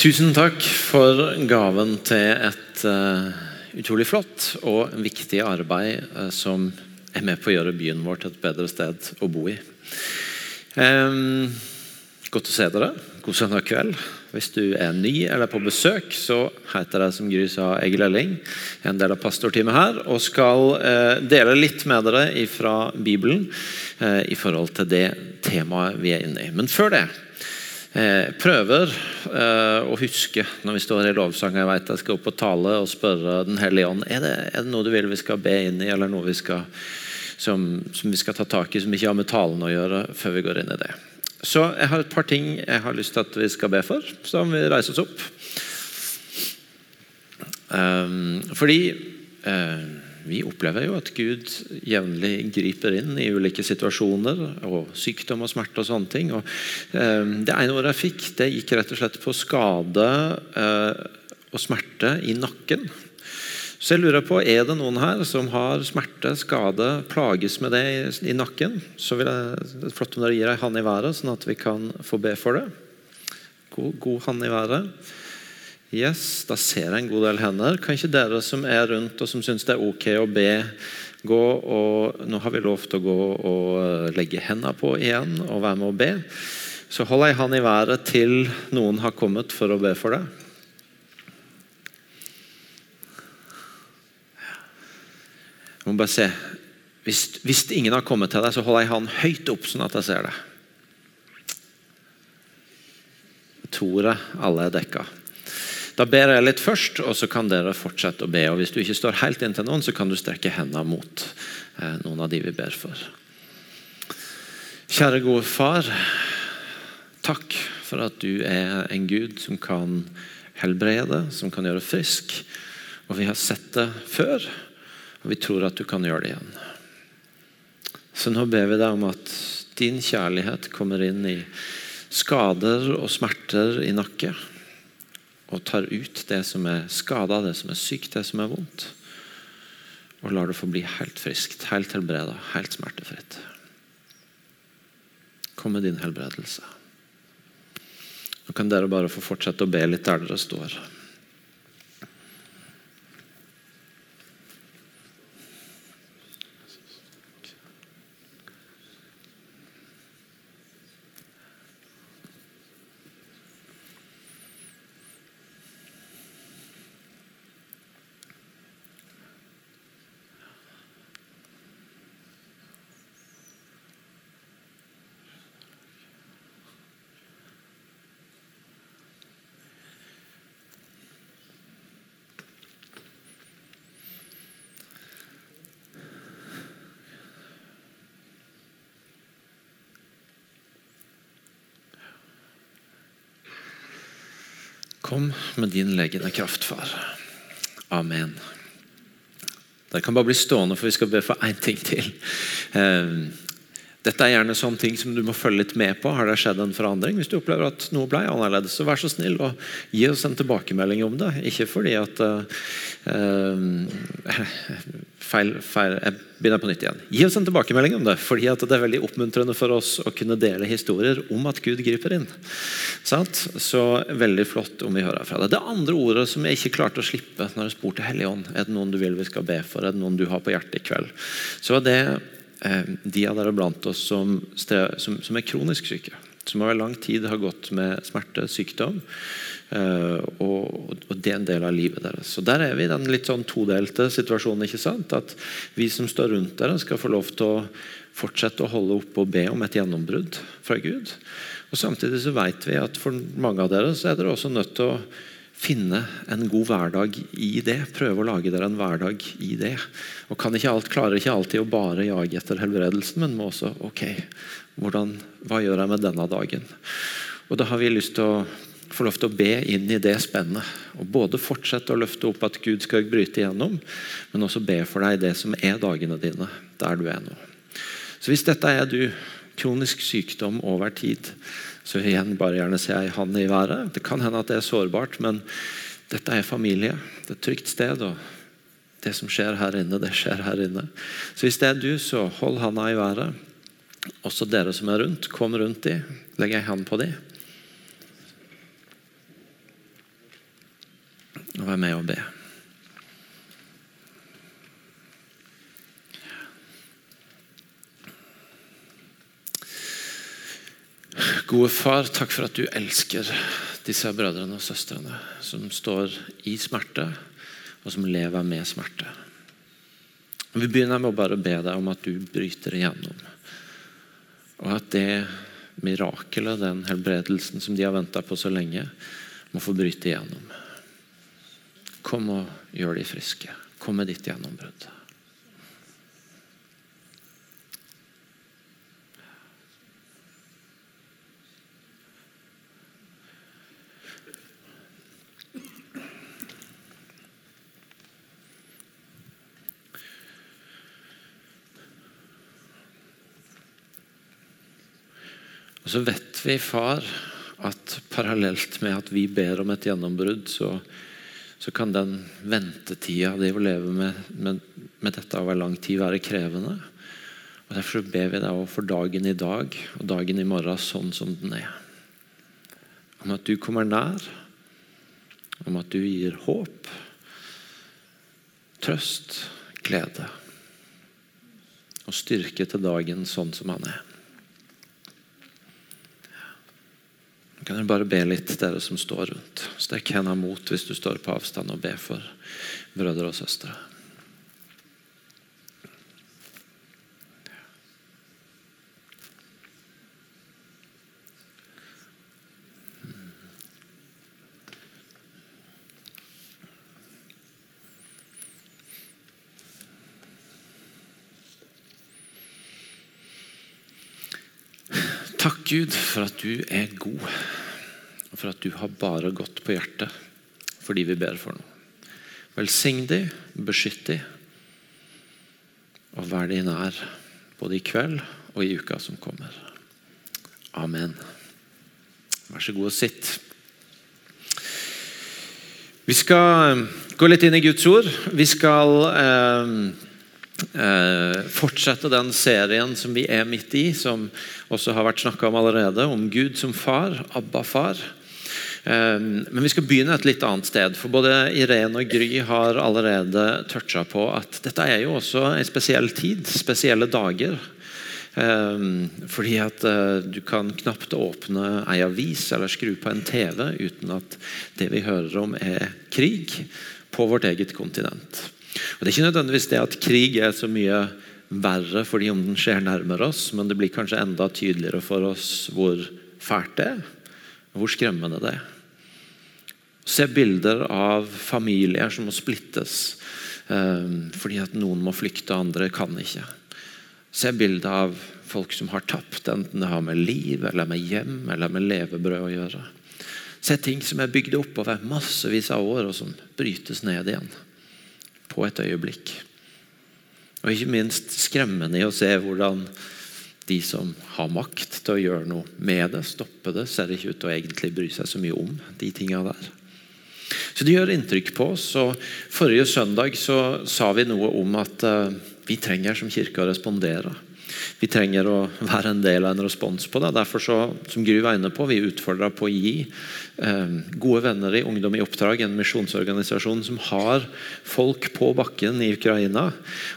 Tusen takk for gaven til et uh, utrolig flott og viktig arbeid uh, som er med på å gjøre byen vår til et bedre sted å bo i. Godt å se dere. God søndag kveld. Hvis du er ny eller på besøk, så heter jeg som Gry sa Egil Elling. En del av pastorteamet her. Og skal uh, dele litt med dere fra Bibelen i forhold til det temaet vi er inne i. Men før det Eh, prøver eh, å huske når vi står i lovsang Jeg vet jeg skal opp og tale og spørre Den hellige ånd er det, er det noe du vil vi skal be inn i, eller noe vi skal, som, som, vi skal ta tak i som ikke har med talen å gjøre, før vi går inn i det. Så jeg har et par ting jeg har lyst til at vi skal be for, så vi reiser oss opp. Eh, fordi um, vi opplever jo at Gud jevnlig griper inn i ulike situasjoner, og sykdom og smerte og sånne ting. Og, eh, det ene året jeg fikk, det gikk rett og slett på skade eh, og smerte i nakken. Så jeg lurer på, Er det noen her som har smerte, skade, plages med det i, i nakken? Så vil jeg, flott om dere gir ei hand i været, sånn at vi kan få be for det. God, god hand i været. Yes, Da ser jeg en god del hender. Kan ikke dere som er rundt og som syns det er ok å be, gå og Nå har vi lov til å gå og eh, legge hendene på igjen og være med å be. Så hold ei han i været til noen har kommet for å be for deg. Jeg må bare se. Hvis, hvis ingen har kommet til deg, så hold ei han høyt opp, sånn at jeg ser det. Jeg jeg alle er dekka. Da ber jeg litt først, og så kan dere fortsette å be. Og Hvis du ikke står helt inntil noen, så kan du strekke hendene mot eh, noen av de vi ber for. Kjære gode far. Takk for at du er en Gud som kan helbrede, som kan gjøre frisk. Og vi har sett det før, og vi tror at du kan gjøre det igjen. Så nå ber vi deg om at din kjærlighet kommer inn i skader og smerter i nakke og tar ut det som er skada, det som er sykt, det som er vondt. Og lar det få bli helt friskt, helt helbreda, helt smertefritt. Kom med din helbredelse. Nå kan dere bare få fortsette å be litt der dere står. Kom med din leggende kraft, far. Amen. Dere kan bare bli stående, for vi skal be for én ting til. Ehm, dette er gjerne sånne ting som du må følge litt med på. Har det skjedd en forandring? Hvis du opplever at noe ble annerledes, så vær så snill og gi oss en tilbakemelding om det. Ikke fordi at uh, feil, feil, Jeg begynner på nytt igjen. Gi oss en tilbakemelding om det, fordi det er veldig oppmuntrende for oss å kunne dele historier om at Gud griper inn. Så veldig flott om vi hører fra deg. Det andre ordet som jeg ikke klarte å slippe når jeg spurte Helligånd, er det noen du vil vi skal be for, er det noen du har på hjertet i kveld, så var det eh, de av dere blant oss som, som, som er kronisk syke som over lang tid har gått med smerte, sykdom. Eh, og, det er en del av livet deres. Så Der er vi i den litt sånn todelte situasjonen. ikke sant? At vi som står rundt dere, skal få lov til å fortsette å holde opp og be om et gjennombrudd fra Gud. Og Samtidig så vet vi at for mange av dere så er dere også nødt til å finne en god hverdag i det. Prøve å lage dere en hverdag i det. Og kan ikke alt, Klarer ikke alltid å bare jage etter helbredelsen, men må også ok, hvordan, hva gjør jeg med denne dagen? Og Da har vi lyst til å få lov til å be inn i det spennet. Og Både fortsette å løfte opp at Gud skal bryte igjennom, men også be for deg det som er dagene dine, der du er nå. Så Hvis dette er du, kronisk sykdom over tid, så igjen, bare gjerne se ei hand i været. Det kan hende at det er sårbart, men dette er familie. Det er et trygt sted. og det som skjer her inne, det skjer her inne. Så hvis det er du, så hold handa i været. Også dere som er rundt, kom rundt de. Legg ei hand på de. Og vær med og be. Gode far, takk for at du elsker disse brødrene og søstrene som står i smerte, og som lever med smerte. Vi begynner med å bare be deg om at du bryter igjennom. Og at det mirakelet, den helbredelsen som de har venta på så lenge, må få bryte igjennom. Kom og gjør de friske. Kom med ditt gjennombrudd. Og så vet vi, far, at parallelt med at vi ber om et gjennombrudd, så, så kan den ventetida de vil leve med, med, med, dette over lang tid, være krevende. Og Derfor ber vi deg for dagen i dag og dagen i morgen sånn som den er. Om at du kommer nær, om at du gir håp, trøst, glede og styrke til dagen sånn som han er. Kan dere bare be litt, dere som står rundt. Stekk hendene mot hvis du står på avstand, og be for brødre og søstre. Takk, Gud, for at du er god for at du har bare gått på hjertet fordi vi ber for noe. Velsign de, beskytt de, og vær de nær både i kveld og i uka som kommer. Amen. Vær så god og sitt. Vi skal gå litt inn i Guds ord. Vi skal eh, eh, fortsette den serien som vi er midt i, som også har vært snakka om allerede, om Gud som far, Abba-far. Ehm, men vi skal begynne et litt annet sted. for Både Irene og Gry har allerede toucha på at dette er jo også en spesiell tid, spesielle dager. Ehm, fordi at eh, du kan knapt åpne ei avis eller skru på en TV uten at det vi hører om, er krig på vårt eget kontinent. Og Det er ikke nødvendigvis det at krig er så mye verre fordi om den skjer nærmere oss, men det blir kanskje enda tydeligere for oss hvor fælt det er. Hvor skremmende det er. Se bilder av familier som må splittes um, fordi at noen må flykte, andre kan ikke. Se bilder av folk som har tapt, enten det har med liv, eller med hjem eller med levebrød å gjøre. Se ting som er bygd opp over massevis av år, og som brytes ned igjen på et øyeblikk. Og ikke minst skremmende i å se hvordan de som har makt til å gjøre noe med det, stoppe det, ser ikke ut til å egentlig bry seg så mye om de tinga der. Så det gjør inntrykk på oss. og Forrige søndag så sa vi noe om at uh, vi trenger som kirke å respondere. Vi trenger å være en del av en respons på det. Derfor så, som Gry var inne på, vi utfordrer på å gi eh, gode venner i Ungdom i oppdrag, en misjonsorganisasjon som har folk på bakken i Ukraina,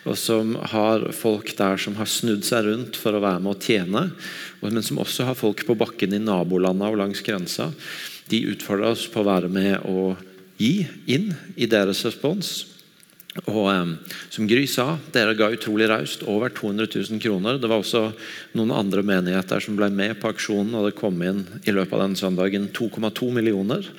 og som har folk der som har snudd seg rundt for å være med å tjene, men som også har folk på bakken i nabolandene og langs grensa. De utfordrer oss på å være med å gi inn i deres respons. Og um, Som Gry sa, dere ga utrolig raust. Over 200 000 kroner. Det var også noen andre menigheter som ble med på aksjonen, og det kom inn i løpet av den søndagen 2,2 millioner.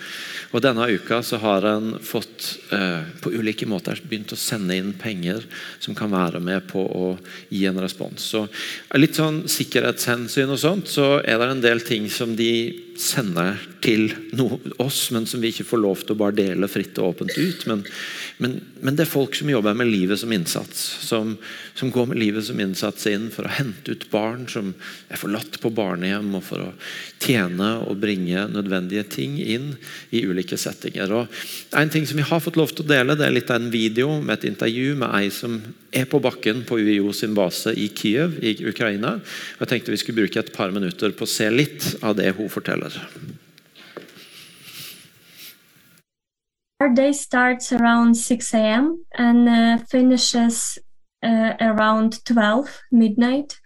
Og Denne uka så har en fått uh, på ulike måter begynt å sende inn penger som kan være med på å gi en respons. Så Litt sånn sikkerhetshensyn og sånt, så er det en del ting som de sender til no, oss, men som vi ikke får lov til å bare dele fritt og åpent ut. Men, men, men, det er folk som jobber med livet som innsats. Som, som, går med livet som innsats inn for å hente ut barn som er forlatt på barnehjem, og for å tjene og bringe nødvendige ting inn i ulike settinger. Og en ting som vi har fått lov til å dele, det er litt av en video med et intervju med ei som er på bakken på UiO sin base i Kiev i Ukraina. Jeg tenkte vi skulle bruke et par minutter på å se litt av det hun forteller. Our day starts around 6 a.m. and uh, finishes uh, around 12 midnight.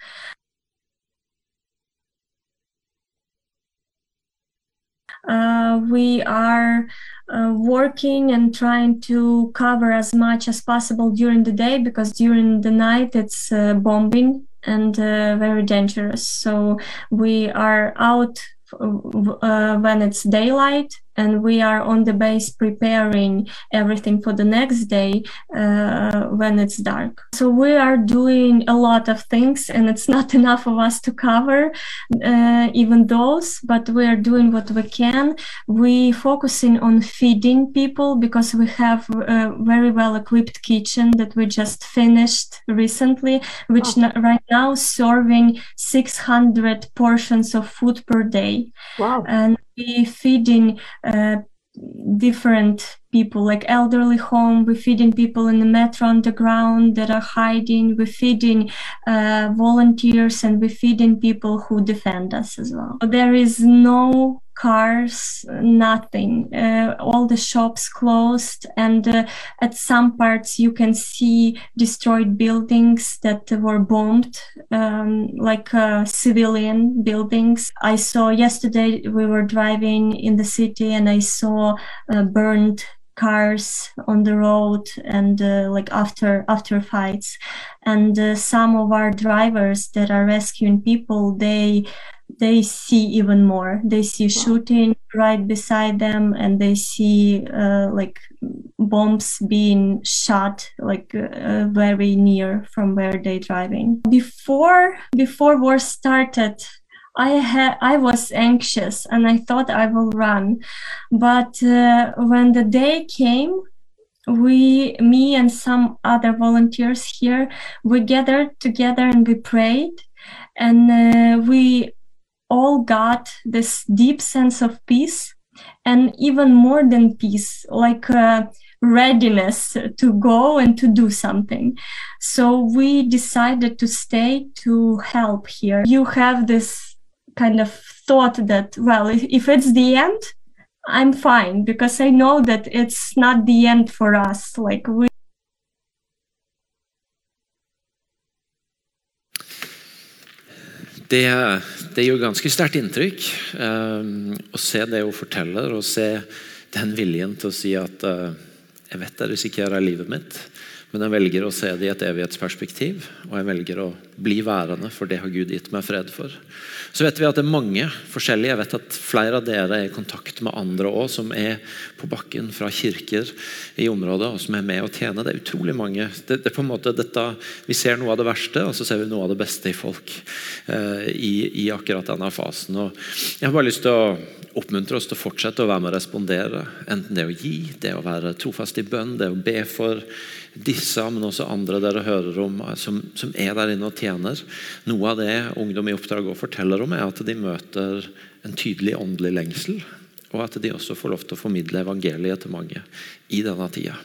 Uh, we are uh, working and trying to cover as much as possible during the day because during the night it's uh, bombing and uh, very dangerous. So we are out Uh, when it's daylight and we are on the base preparing everything for the next day uh, when it's dark. So we are doing a lot of things, and it's not enough of us to cover uh, even those, but we are doing what we can. We focusing on feeding people because we have a very well equipped kitchen that we just finished recently, which oh. right now serving 600 portions of food per day. Wow. And we feeding uh, different people like elderly home we're feeding people in the metro underground that are hiding we're feeding uh, volunteers and we're feeding people who defend us as well. There is no cars, nothing. Uh, all the shops closed, and uh, at some parts you can see destroyed buildings that were bombed, um, like uh, civilian buildings. I saw yesterday we were driving in the city, and I saw uh, burned cars on the road and uh, like after after fights and uh, some of our drivers that are rescuing people they they see even more. They see shooting right beside them, and they see uh, like bombs being shot like uh, very near from where they're driving. Before before war started, I had I was anxious and I thought I will run, but uh, when the day came, we me and some other volunteers here we gathered together and we prayed and uh, we all got this deep sense of peace and even more than peace like uh, readiness to go and to do something. So we decided to stay to help here. You have this kind of thought that well if, if it's the end i'm fine because i know that it's not the end for us like we Det, det gjør ganske sterkt inntrykk um, å se det hun forteller, og se den viljen til å si at uh, jeg vet jeg risikerer livet mitt, men jeg velger å se det i et evighetsperspektiv, og jeg velger å bli værende, for det har Gud gitt meg fred for. Så vet vi at det er mange forskjellige. Jeg vet at flere av dere er i kontakt med andre også, som er på bakken fra kirker i området og som er med og tjener. Det er utrolig mange. Det, det er på en måte dette, Vi ser noe av det verste, og så ser vi noe av det beste i folk eh, i, i, akkurat denne fasen. Og jeg har bare lyst til å oppmuntre oss til å fortsette å være med og respondere. Enten det å gi, det å være trofast i bønn, det å be for disse, men også andre dere hører om, som, som er der inne og tjener. Noe av det Ungdom i oppdrag også forteller om, er at de møter en tydelig åndelig lengsel. Og at de også får lov til å formidle evangeliet til mange i denne tida.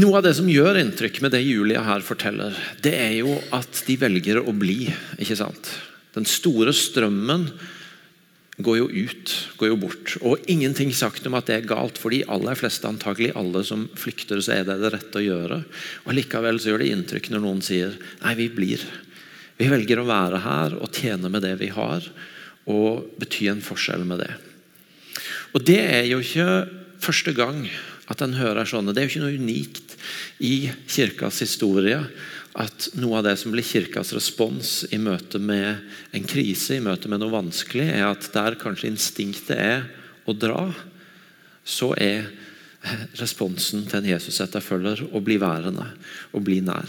Noe av det som gjør inntrykk med det Julia her forteller, det er jo at de velger å bli. ikke sant? Den store strømmen går jo ut, går jo bort. Og ingenting sagt om at det er galt, for de aller fleste, antagelig alle som flykter, så er det det rette å gjøre. Og Likevel så gjør det inntrykk når noen sier nei, vi blir. Vi velger å være her og tjene med det vi har, og bety en forskjell med det. Og Det er jo ikke første gang at en hører sånne. Det er jo ikke noe unikt i kirkas historie at noe av det som blir kirkas respons i møte med en krise, i møte med noe vanskelig, er at der kanskje instinktet er å dra, så er responsen til en Jesus-etterfølger å bli værende og bli nær.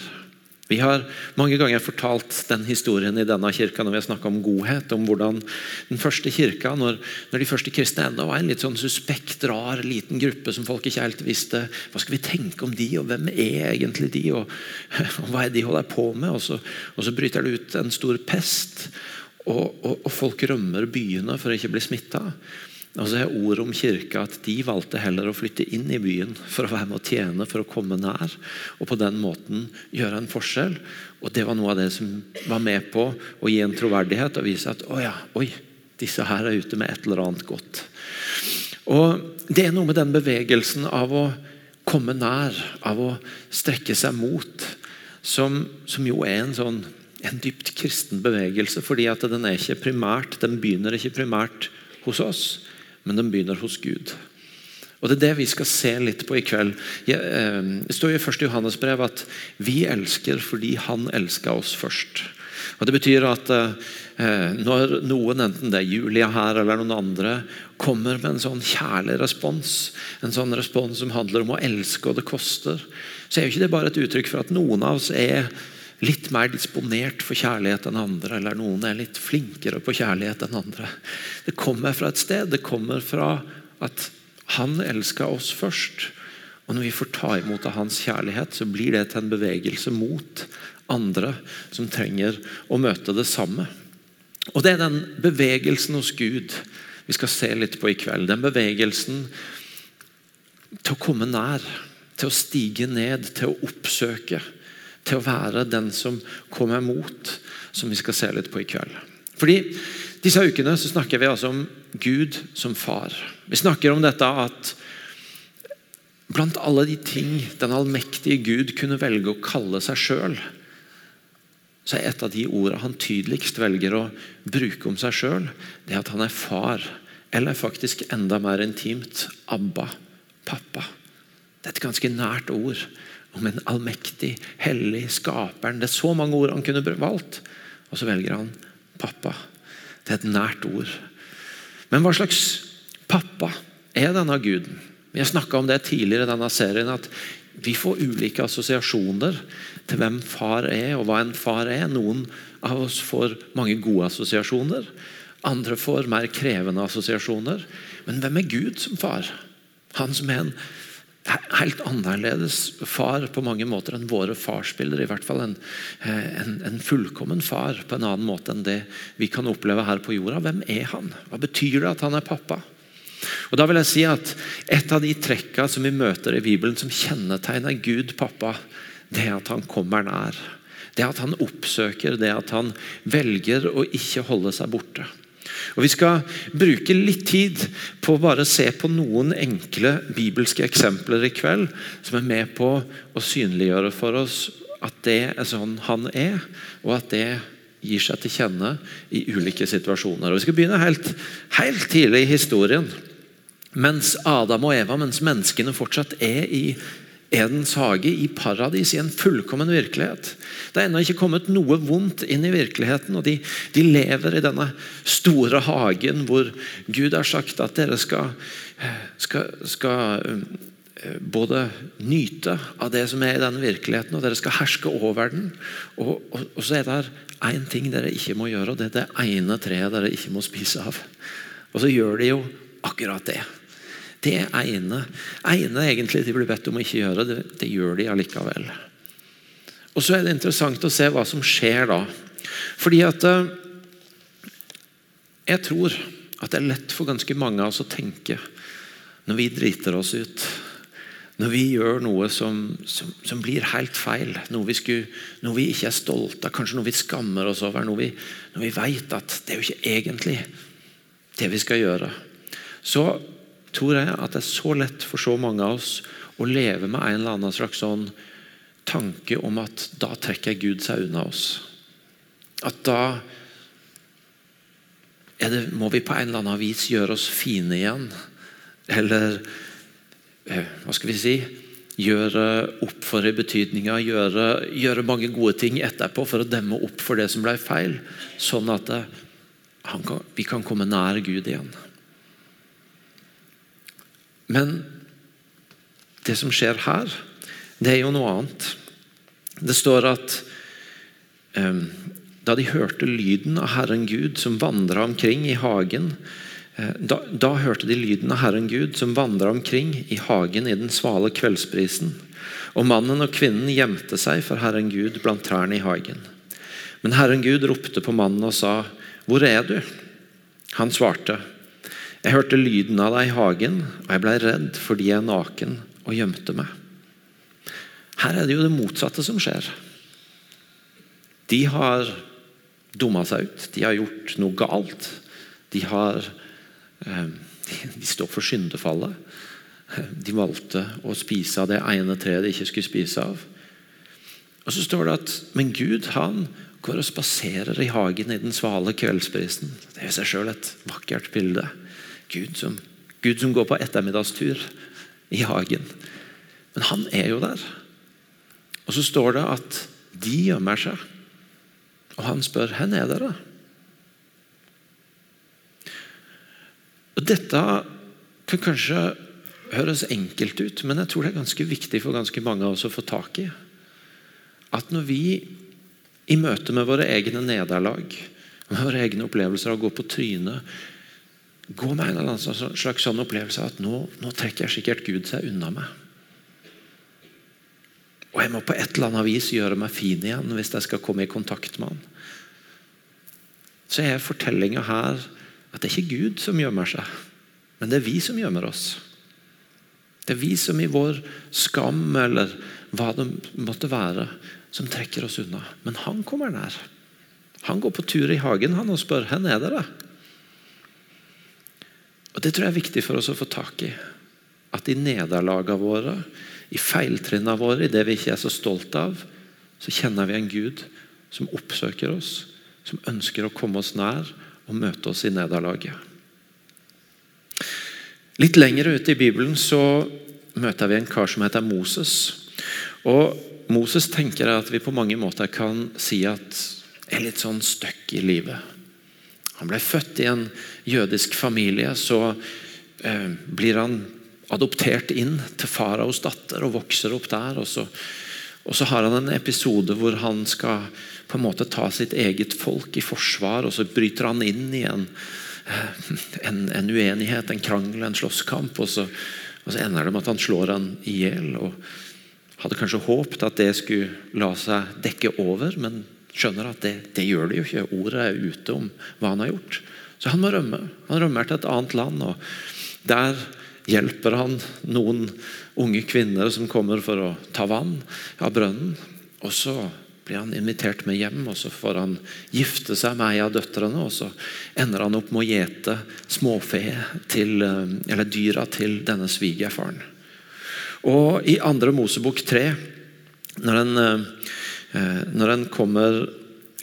Vi har mange ganger fortalt den historien i denne kirka når vi har snakka om godhet. Om hvordan den første kirka, når, når de første kristne enda var en litt sånn suspekt, rar, liten gruppe som folk ikke helt visste Hva skal vi tenke om de, og hvem er egentlig de, og, og hva er de holder på med? Og så, og så bryter det ut en stor pest, og, og folk rømmer byene for å ikke bli smitta. Og så er ordet om kirka at de valgte heller å flytte inn i byen for å være med å tjene, for å komme nær. Og på den måten gjøre en forskjell. Og Det var noe av det som var med på å gi en troverdighet og vise at å ja, oi, disse her er ute med et eller annet godt. Og Det er noe med den bevegelsen av å komme nær, av å strekke seg mot, som, som jo er en sånn en dypt kristen bevegelse. fordi at den er ikke primært, den begynner ikke primært hos oss, men den begynner hos Gud. Og Det er det vi skal se litt på i kveld. Eh, det står i 1. Johannes brev at vi elsker fordi han elska oss først. Og Det betyr at eh, når noen, enten det er Julia her eller noen andre, kommer med en sånn kjærlig respons, en sånn respons som handler om å elske og det koster, så er jo ikke det bare et uttrykk for at noen av oss er litt mer disponert for kjærlighet enn andre, eller noen er litt flinkere på kjærlighet enn andre. Det kommer fra et sted. Det kommer fra at han elska oss først. Og når vi får ta imot av hans kjærlighet, så blir det til en bevegelse mot andre som trenger å møte det samme. Og Det er den bevegelsen hos Gud vi skal se litt på i kveld. Den bevegelsen til å komme nær, til å stige ned, til å oppsøke. Til å være den som kommer mot, som vi skal se litt på i kveld. Fordi disse ukene så snakker vi altså om Gud som far. Vi snakker om dette at blant alle de ting den allmektige Gud kunne velge å kalle seg sjøl, så er et av de ordene han tydeligst velger å bruke om seg sjøl, det at han er far. Eller faktisk enda mer intimt Abba, pappa. Det er et ganske nært ord om en allmektig, hellig skaperen. Det er så mange ord han kunne valgt, og så velger han pappa. Det er et nært ord. Men hva slags pappa er denne guden? Vi har snakka om det tidligere i denne serien, at vi får ulike assosiasjoner til hvem far er, og hva en far er. Noen av oss får mange gode assosiasjoner. Andre får mer krevende assosiasjoner. Men hvem er Gud som far? Han som er en helt annerledes far på mange måter enn våre farsbilder. I hvert fall en, eh, en, en, fullkommen far på en annen måte enn det vi kan oppleve her på jorda. Hvem er han? Hva betyr det at han er pappa? Og da vil jeg si at Et av de trekka som vi møter i Bibelen som kjennetegner Gud pappa, det er at han kommer nær. Det at han oppsøker, det at han velger å ikke holde seg borte. Og Vi skal bruke litt tid på å bare se på noen enkle bibelske eksempler i kveld, som er med på å synliggjøre for oss at det er sånn han er, og at det gir seg til kjenne i ulike situasjoner. Og Vi skal begynne helt, helt tidlig i historien. Mens Adam og Eva, mens menneskene fortsatt er i Edens hage i paradis, i en fullkommen virkelighet. Det er ennå ikke kommet noe vondt inn i virkeligheten. og de, de, lever i denne store hagen hvor Gud har sagt at dere skal, skal, skal eh, både nyte av det som er i denne virkeligheten, og dere skal herske over den. Og, og, og så er det én ting dere ikke må gjøre, og det er det ene treet dere ikke må spise av. Og så gjør de jo akkurat det. Det ene, egentlig de blir bedt om å ikke gjøre, det, det gjør de allikevel. Og Så er det interessant å se hva som skjer da. Fordi at eh, Jeg tror at det er lett for ganske mange av oss å tenke når vi driter oss ut. Når vi gjør noe som, som, som blir helt feil, noe vi, skulle, noe vi, ikke er stolte av, kanskje noe vi skammer oss over, noe vi, når vi vet at det er jo ikke egentlig det vi skal gjøre, så tror jeg at det er så lett for så mange av oss å leve med en eller annen slags sånn tanke om at da trekker Gud seg unna oss. At da det, må vi på en eller annen vis gjøre oss fine igjen. Eller eh, hva skal vi si Gjøre opp for i betydninga, gjøre, gjøre, mange gode ting etterpå for å demme opp for det som ble feil. Sånn at det, kan, vi kan komme nær Gud igjen. Men det som skjer her, det er jo noe annet. Det står at um, da de hørte lyden av Herren Gud som vandra omkring i hagen eh, da, da, hørte de lyden av Herren Gud som vandra omkring i hagen i den svale kveldsprisen. Og mannen og kvinnen gjemte seg for Herren Gud blant trærne i hagen. Men Herren Gud ropte på mannen og sa, 'Hvor er du?' Han svarte, jeg hørte lyden av deg i hagen, og jeg ble redd fordi jeg er naken og gjemte meg. Her er det jo det motsatte som skjer. De har dumma seg ut, de har gjort noe galt. De har, eh, de står for syndefallet. De valgte å spise av det ene treet de ikke skulle spise av. Og så står det at Men Gud han går og spaserer i hagen i den svale kveldsprisen. Det er i seg sjøl et vakkert bilde. Gud som, Gud som går på ettermiddagstur i hagen. Men han er jo der. Og så står det at de gjemmer seg. Og han spør hvor er dere? Og Dette kan kanskje høres enkelt ut, men jeg tror det er ganske viktig for ganske mange av oss å få tak i. At når vi i møte med våre egne nederlag, med våre egne opplevelser av å gå på trynet, gå med en eller annen slags sånn opplevelse at nå, nå trekker sikkert Gud seg unna meg. Og jeg må på et eller annet vis gjøre meg fin igjen hvis jeg skal komme i kontakt med han. Så er fortellinga her at det er ikke Gud som gjemmer seg, men det er vi som gjemmer oss. Det er vi som i vår skam eller hva det måtte være, som trekker oss unna. Men han kommer nær. Han går på tur i hagen han og spør hvor er dere. Og Det tror jeg er viktig for oss å få tak i. At i nederlagene våre, i feiltrinnene våre, i det vi ikke er så stolte av, så kjenner vi en Gud som oppsøker oss, som ønsker å komme oss nær og møte oss i nederlaget. Litt lenger ute i Bibelen så møter vi en kar som heter Moses. Og Moses tenker at vi på mange måter kan si at er litt sånn støkk i livet. Han ble født i en jødisk familie. Så eh, blir han adoptert inn til faraos datter og vokser opp der. Og så, og så, har han en episode hvor han skal på en måte ta sitt eget folk i forsvar, og så bryter han inn i en, eh, en, en uenighet, en krangel, en slåsskamp. Og så, og så ender det med at han slår han i hjel. Hadde kanskje håpet at det skulle la seg dekke over, men skjønner at det, det, gjør det jo ikke. Ordet er ute om hva han har gjort. Så han må rømme. Han rømmer til et annet land. og Der hjelper han noen unge kvinner som kommer for å ta vann av brønnen. Og så blir han invitert med hjem, og så får han gifte seg med ei av døtrene. Og så ender han opp med å gjete småfe til, eller dyra til denne svigerfaren. Og i andre Mosebok 3, når en Eh, når en kommer,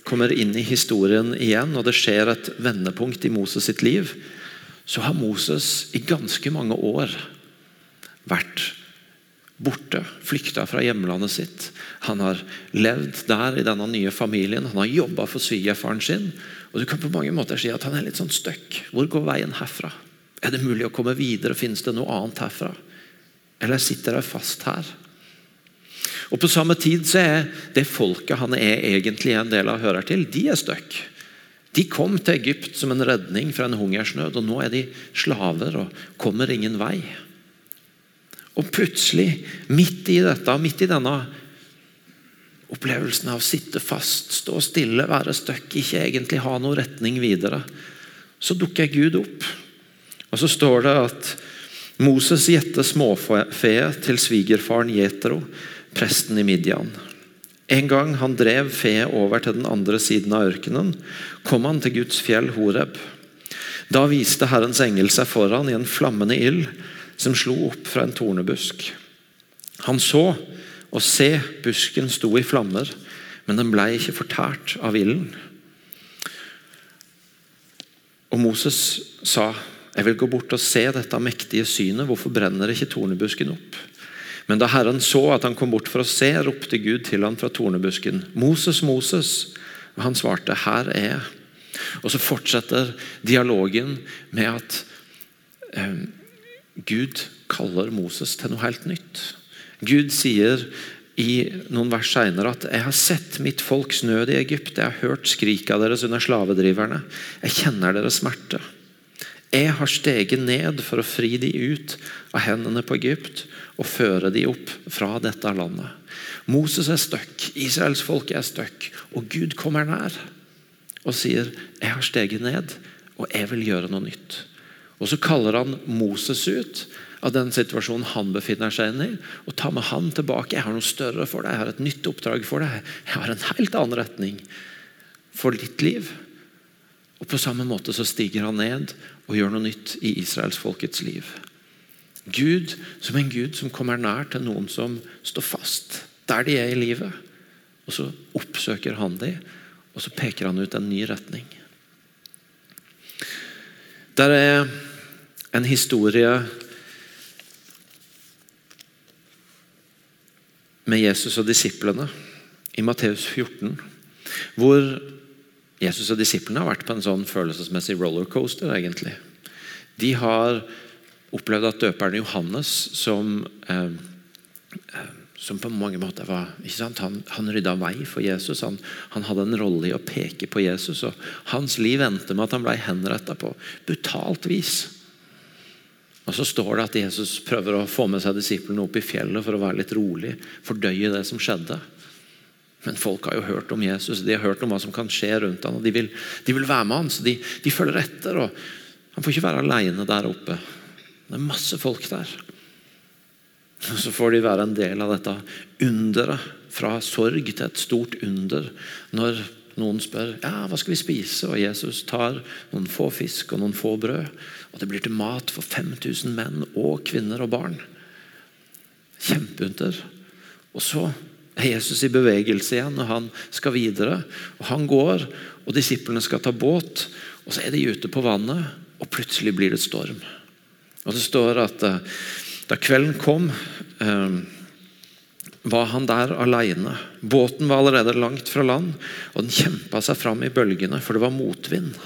kommer, inn i historien igjen, og det skjer et vendepunkt i Moses sitt liv, så har Moses i ganske mange år vært borte, flykta fra hjemlandet sitt. Han har levd der i denne nye familien, han har jobba for svigerfaren sin. Og Du kan på mange måter si at han er litt sånn støkk. Hvor går veien herfra? Er det mulig å komme videre? Finnes det noe annet herfra? Eller sitter jeg fast her? Og På samme tid så er det folket han er egentlig en del av hører til, de er stuck. De kom til Egypt som en redning fra en hungersnød, og nå er de slaver og kommer ingen vei. Og plutselig, midt i dette, midt i denne opplevelsen av å sitte fast, stå stille, være stuck, ikke egentlig ha noen retning videre, så dukker Gud opp. Og så står det at Moses gjette småfe til svigerfaren Jetro presten i Midian. En gang han drev fe over til den andre siden av ørkenen, kom han til Guds fjell Horeb. Da viste Herrens engel seg foran i en flammende ild som slo opp fra en tornebusk. Han så, og se, busken sto i flammer, men den ble ikke fortært av ilden. Og Moses sa, 'Jeg vil gå bort og se dette mektige synet. Hvorfor brenner ikke tornebusken opp?' Men da Herren så at han kom bort for å se, ropte Gud til han fra tornebusken. 'Moses, Moses.' Og han svarte, 'Her er jeg'. Og så fortsetter dialogen med at eh, Gud kaller Moses til noe helt nytt. Gud sier i noen vers senere at 'jeg har sett mitt folks nød i Egypt', 'jeg har hørt skrika deres under slavedriverne', 'jeg kjenner deres smerte'. Jeg har steget ned for å fri de ut av hendene på Egypt og føre de opp fra dette landet. Moses er støkk, Israels folk er støkk, og Gud kommer nær og sier, 'Jeg har steget ned, og jeg vil gjøre noe nytt'. Og Så kaller han Moses ut av den situasjonen han befinner seg i, og tar med han tilbake. 'Jeg har noe større for deg, jeg har et nytt oppdrag for deg. Jeg har en helt annen retning for ditt liv.' Og På samme måte så stiger han ned og gjør noe nytt i israelsfolkets liv. Gud som en Gud som kommer nær til noen som står fast der de er i livet. Og så oppsøker han dem, og så peker han ut en ny retning. Der er en historie med Jesus og disiplene i Matteus 14, hvor Jesus og disiplene har vært på en sånn følelsesmessig rollercoaster. egentlig. De har opplevd at døperen Johannes, som, eh, eh, som på mange måter var Han, han rydda vei for Jesus. Han, han, hadde en rolle i å peke på Jesus. og Hans liv endte med at han ble henretta på brutalt vis. Og Så står det at Jesus prøver å få med seg disiplene opp i fjellet for å være litt rolig, fordøye det som skjedde. Men folk har jo hørt om Jesus, de har hørt om hva som kan skje rundt ham, og de vil, de vil være med ham, så de, de, følger etter. og Han får ikke være alene der oppe. Det er masse folk der. Og Så får de være en del av dette underet, fra sorg til et stort under. Når noen spør ja, hva skal vi spise, og Jesus tar noen få fisk og noen få brød. Og det blir til mat for 5000 menn og kvinner og barn. Kjempeunder. Og så er Jesus i bevegelse igjen, og han skal videre. og Han går, og disiplene skal ta båt. og Så er de ute på vannet, og plutselig blir det storm. Og Det står at eh, da kvelden kom, eh, var han der alene. Båten var allerede langt fra land, og den kjempa seg fram i bølgene, for det var motvind.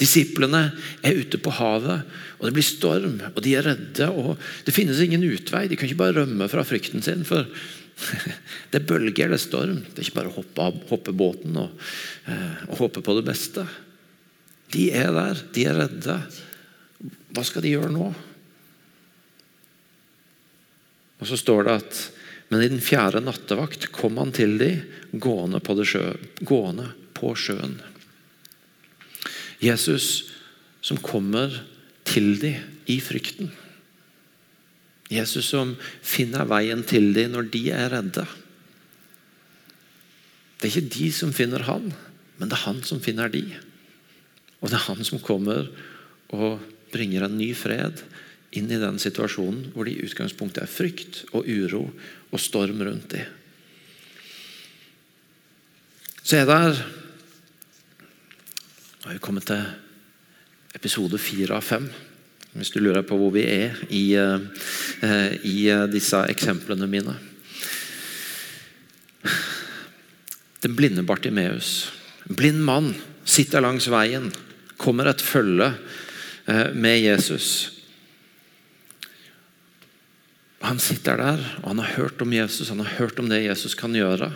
Disiplene er ute på havet, og det blir storm, og de er redde. og Det finnes ingen utvei. De kan ikke bare rømme fra frykten sin. for Det er bølger, det storm. Det er ikke bare å hoppe, hoppe båten og, eh, og håpe på det beste. De er der, de er redde. Hva skal de gjøre nå? Og Så står det at men i den fjerde nattevakt kom han til dem gående på, sjø, gående på sjøen. Jesus som kommer til dem i frykten. Jesus som finner veien til dem når de er redde. Det er ikke de som finner han, men det er han som finner de. Og det er han som kommer og bringer en ny fred inn i den situasjonen hvor det i utgangspunktet er frykt og uro og storm rundt dem. Så er det Nå har vi kommet til episode fire av fem. Hvis du lurer på hvor vi er i, eh, i disse eksemplene mine. Den blinde Bartimeus. Blind mann sitter langs veien. Kommer et følge med Jesus. Han sitter der, og han har hørt om Jesus, han har hørt om det Jesus kan gjøre.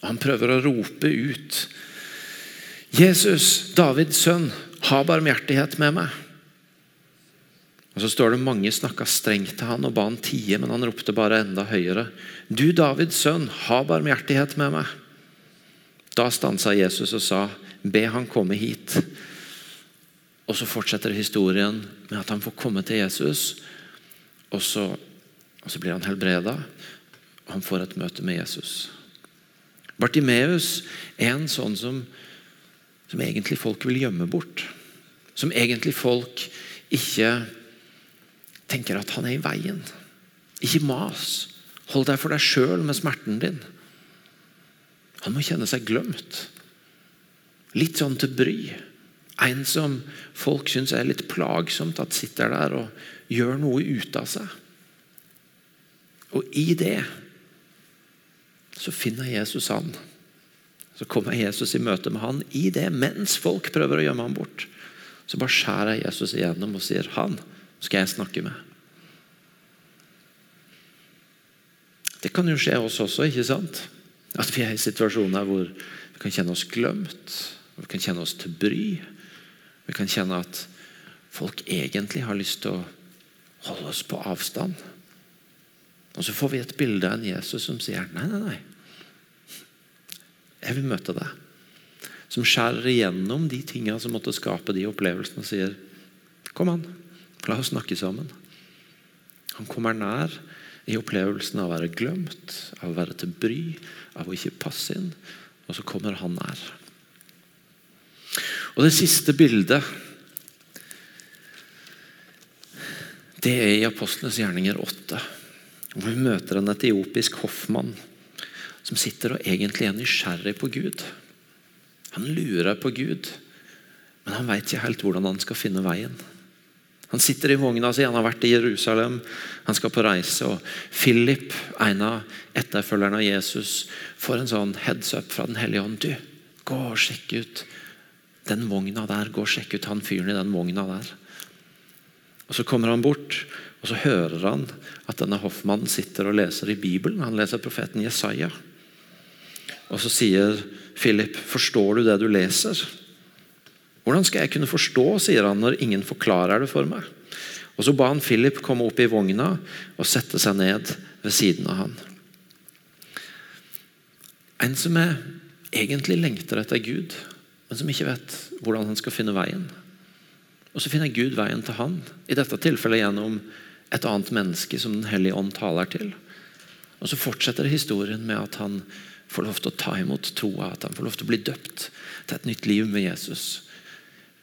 Og Han prøver å rope ut. 'Jesus, Davids sønn, ha barmhjertighet med meg.' Og Så står det mange snakka strengt til han og ba han tie, men han ropte bare enda høyere. Du Davids sønn, ha barmhjertighet med meg. Da stansa Jesus og sa, be han komme hit. Og Så fortsetter historien med at han får komme til Jesus, og så, og så blir han helbreda. Han får et møte med Jesus. Bartimeus er en sånn som, som egentlig folk vil gjemme bort. Som egentlig folk ikke tenker at han er i veien. Ikke mas. Hold deg for deg sjøl med smerten din. Han må kjenne seg glemt. Litt sånn til bry. En som folk syns er litt plagsomt at sitter der og gjør noe ut av seg. Og i det så finner Jesus han. Så kommer Jesus i møte med han i det, mens folk prøver å gjemme ham bort. Så bare skjærer Jesus igjennom og sier han skal jeg snakke med. Det kan jo skje oss også, ikke sant? At vi er i situasjoner hvor vi kan kjenne oss glemt, vi kan kjenne oss til bry. Vi kan kjenne at folk egentlig har lyst til å holde oss på avstand. Og så får vi et bilde av en Jesus som sier nei, nei, nei. Jeg vil møte deg. Som skjærer igjennom de tingene som måtte skape de opplevelsene, og sier kom an. La oss snakke sammen. Han kommer nær i opplevelsen av å være glemt, av å være til bry, av å ikke passe inn. Og så kommer han nær. Og det siste bildet det er i Apostlenes gjerninger 8. Hvor vi møter en etiopisk hoffmann som sitter og egentlig er nysgjerrig på Gud. Han lurer på Gud, men han veit ikke helt hvordan han skal finne veien. Han sitter i vogna si, han har vært i Jerusalem, han skal på reise. og Philip, en av etterfølgerne av Jesus, får en sånn heads up fra Den hellige ånd. Du, gå og sjekk ut den vogna der. Gå og sjekk ut han fyren i den vogna der. Og Så kommer han bort, og så hører han at denne hoffmannen sitter og leser i Bibelen. Han leser profeten Jesaja. Og så sier Philip, 'Forstår du det du leser?' Hvordan skal jeg kunne forstå, sier han, når ingen forklarer det for meg? Og Så ba han Philip komme opp i vogna og sette seg ned ved siden av han. En som egentlig lengter etter Gud, men som ikke vet hvordan han skal finne veien. Og så finner Gud veien til han, i dette tilfellet gjennom et annet menneske som Den hellige ånd taler til. Og Så fortsetter historien med at han får lov til å ta imot troa, at han får lov til å bli døpt til et nytt liv med Jesus.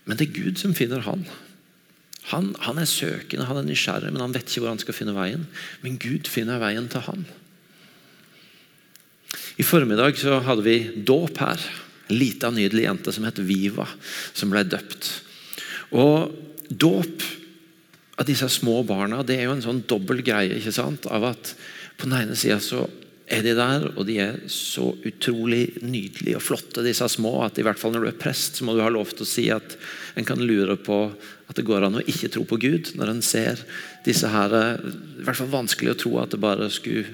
Men det er Gud som finner han. Han, han er søkende, han er nysgjerrig, men han vet ikke hvor han skal finne veien. Men Gud finner veien til han. I formiddag så hadde vi dåp her. Lita, nydelig jente som het Viva, som ble døpt. Og dåp av disse små barna det er jo en sånn dobbel greie. ikke sant? Av at På den ene sida så er de der, og de er så utrolig nydelige og flotte, disse små, at i hvert fall når du er prest, så må du ha lov til å si at en kan lure på at det går an å ikke tro på Gud når en ser disse her I hvert fall vanskelig å tro at det bare skulle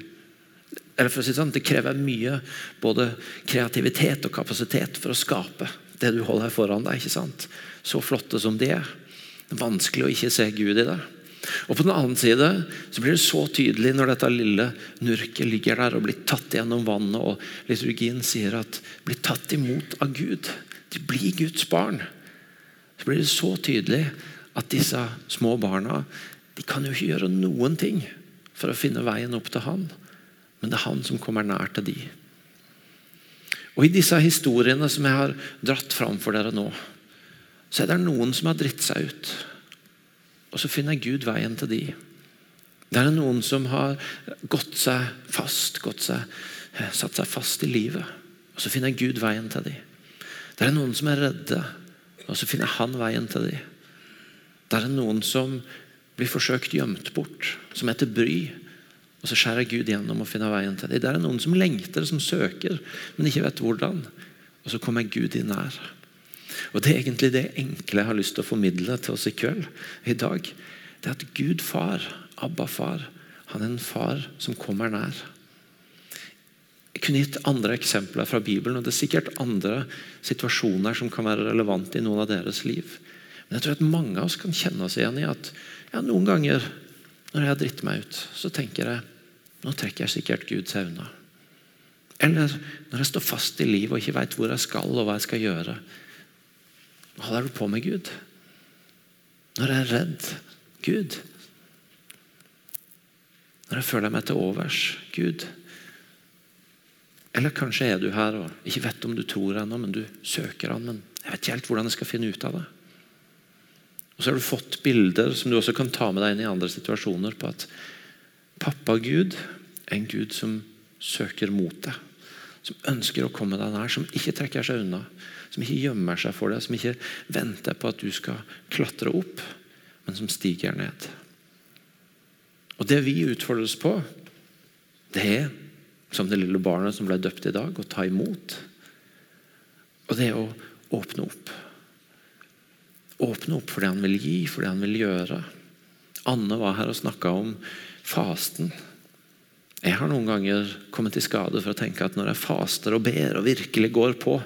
eller for å si sånn, Det krever mye både kreativitet og kapasitet for å skape det du holder foran deg. ikke sant? Så flotte som de er. Det er vanskelig å ikke se Gud i det. Og På den annen side så blir det så tydelig når dette lille nurket ligger der og blir tatt gjennom vannet, og liturgien sier at blir tatt imot av Gud. De blir Guds barn. Så blir det så tydelig at disse små barna de kan jo ikke gjøre noen ting for å finne veien opp til Han, men det er Han som kommer nær til de. Og I disse historiene som jeg har dratt fram for dere nå, så er det noen som har dritt seg ut. Og så finner Gud veien til de. Det er noen som har gått seg fast, gått seg, eh, satt seg fast i livet. Og så finner Gud veien til de. Det er noen som er redde, og så finner han veien til de. Det er noen som blir forsøkt gjemt bort, som er til bry. Og så skjærer Gud gjennom og finner veien til dem. Det er noen som lengter, som søker, men ikke vet hvordan. Og så kommer Gud inn nær. Og Det er egentlig det enkle jeg har lyst til å formidle til oss i kveld. i dag. Det er at Gud far, Abba far, han er en far som kommer nær. Jeg kunne gitt andre eksempler fra Bibelen, og det er sikkert andre situasjoner som kan være relevante i noen av deres liv. Men jeg tror at mange av oss kan kjenne oss igjen i at ja, noen ganger når jeg har dritt meg ut, så tenker jeg nå trekker jeg sikkert Gud seg unna. Eller når jeg står fast i livet og ikke vet hvor jeg skal og hva jeg skal gjøre, holder du på med, Gud? Når jeg er redd, Gud? Når jeg føler meg til overs, Gud? Eller kanskje er du her og ikke vet om du tror ennå, men du søker han, men jeg vet ikke helt hvordan jeg skal finne ut av det. Og Så har du fått bilder som du også kan ta med deg inn i andre situasjoner på at pappa Gud en Gud som søker mot deg. Som ønsker å komme deg nær, som ikke trekker seg unna. Som ikke gjemmer seg for deg, som ikke venter på at du skal klatre opp, men som stiger ned. Og Det vi utfordres på, det er, som det lille barnet som ble døpt i dag, å ta imot. Og det er å åpne opp. Åpne opp for det han vil gi, for det han vil gjøre. Anne var her og snakka om fasten. Jeg har noen ganger kommet i skade for å tenke at når jeg faster og ber og virkelig går på,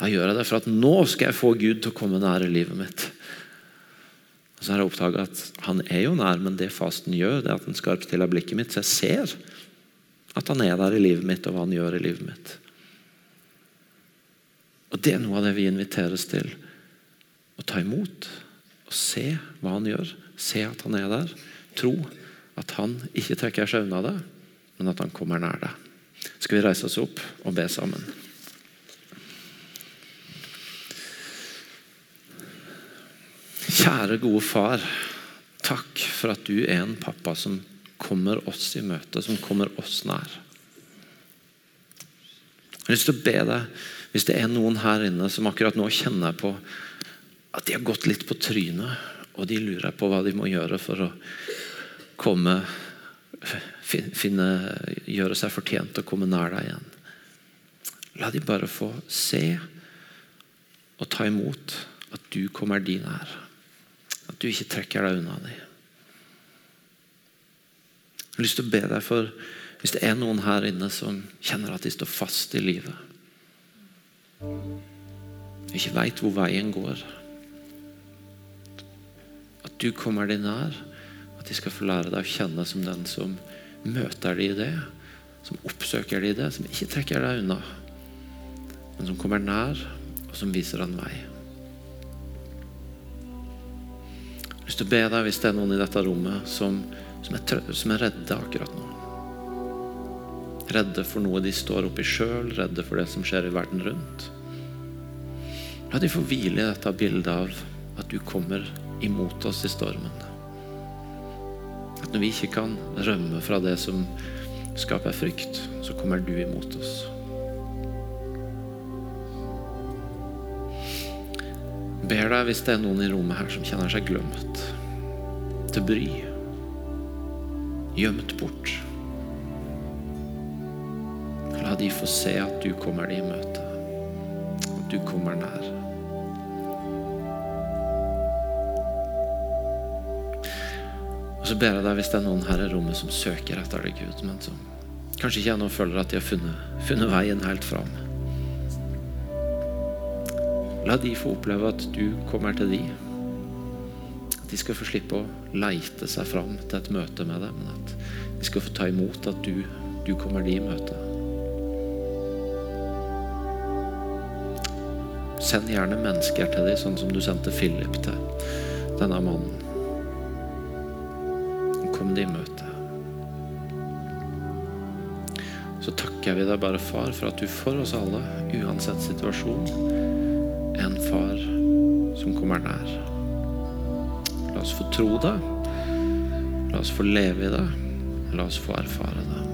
da gjør jeg det for at nå skal jeg få Gud til å komme nær i livet mitt. Og så har jeg oppdaga at han er jo nær, men det fasten gjør, det er at han skarpstiller blikket mitt, så jeg ser at han er der i livet mitt, og hva han gjør i livet mitt. Og Det er noe av det vi inviteres til. Å ta imot og se hva han gjør. Se at han er der. Tro at han ikke trekker seg unna det, men at han kommer nær deg. Skal vi reise oss opp og be sammen? Kjære, gode far. Takk for at du er en pappa som kommer oss i møte, som kommer oss nær. Jeg har lyst til å be deg, hvis det er noen her inne som akkurat nå kjenner på at de har gått litt på trynet, og de lurer på hva de må gjøre for å komme finne, Gjøre seg fortjent og komme nær deg igjen. La de bare få se og ta imot at du kommer de nær. At du ikke trekker deg unna dem. Jeg har lyst til å be deg for hvis det er noen her inne som kjenner at de står fast i livet. Ikke veit hvor veien går. At du kommer de nær. At de skal få lære deg å kjenne som den som møter de det. Som oppsøker de det, som ikke trekker deg unna. Men som kommer nær, og som viser en vei. Jeg har lyst til å be deg hvis det er noen i dette rommet som, som, er, som er redde akkurat nå. Redde for noe de står oppi sjøl, redde for det som skjer i verden rundt. La de få hvile i dette bildet av at du kommer imot oss i stormen. At når vi ikke kan rømme fra det som skaper frykt, så kommer du imot oss. Ber deg hvis det er noen i rommet her som kjenner seg glemt, til bry, gjemt bort. La de få se at du kommer dem i møte. At du kommer nær. Og så ber jeg deg hvis det er noen her i rommet som søker etter deg, Gud, men som kanskje ikke ennå føler at de har funnet, funnet veien helt fram. La de få oppleve at du kommer til de. At de skal få slippe å leite seg fram til et møte med deg, men at de skal få ta imot at du, du kommer de i møte. Send gjerne mennesker til dem, sånn som du sendte Philip til denne mannen. Kom i møte. Så takker vi deg bare, far, for at du for oss alle, uansett situasjon, en far som kommer nær. La oss få tro det. La oss få leve i det. La oss få erfare det.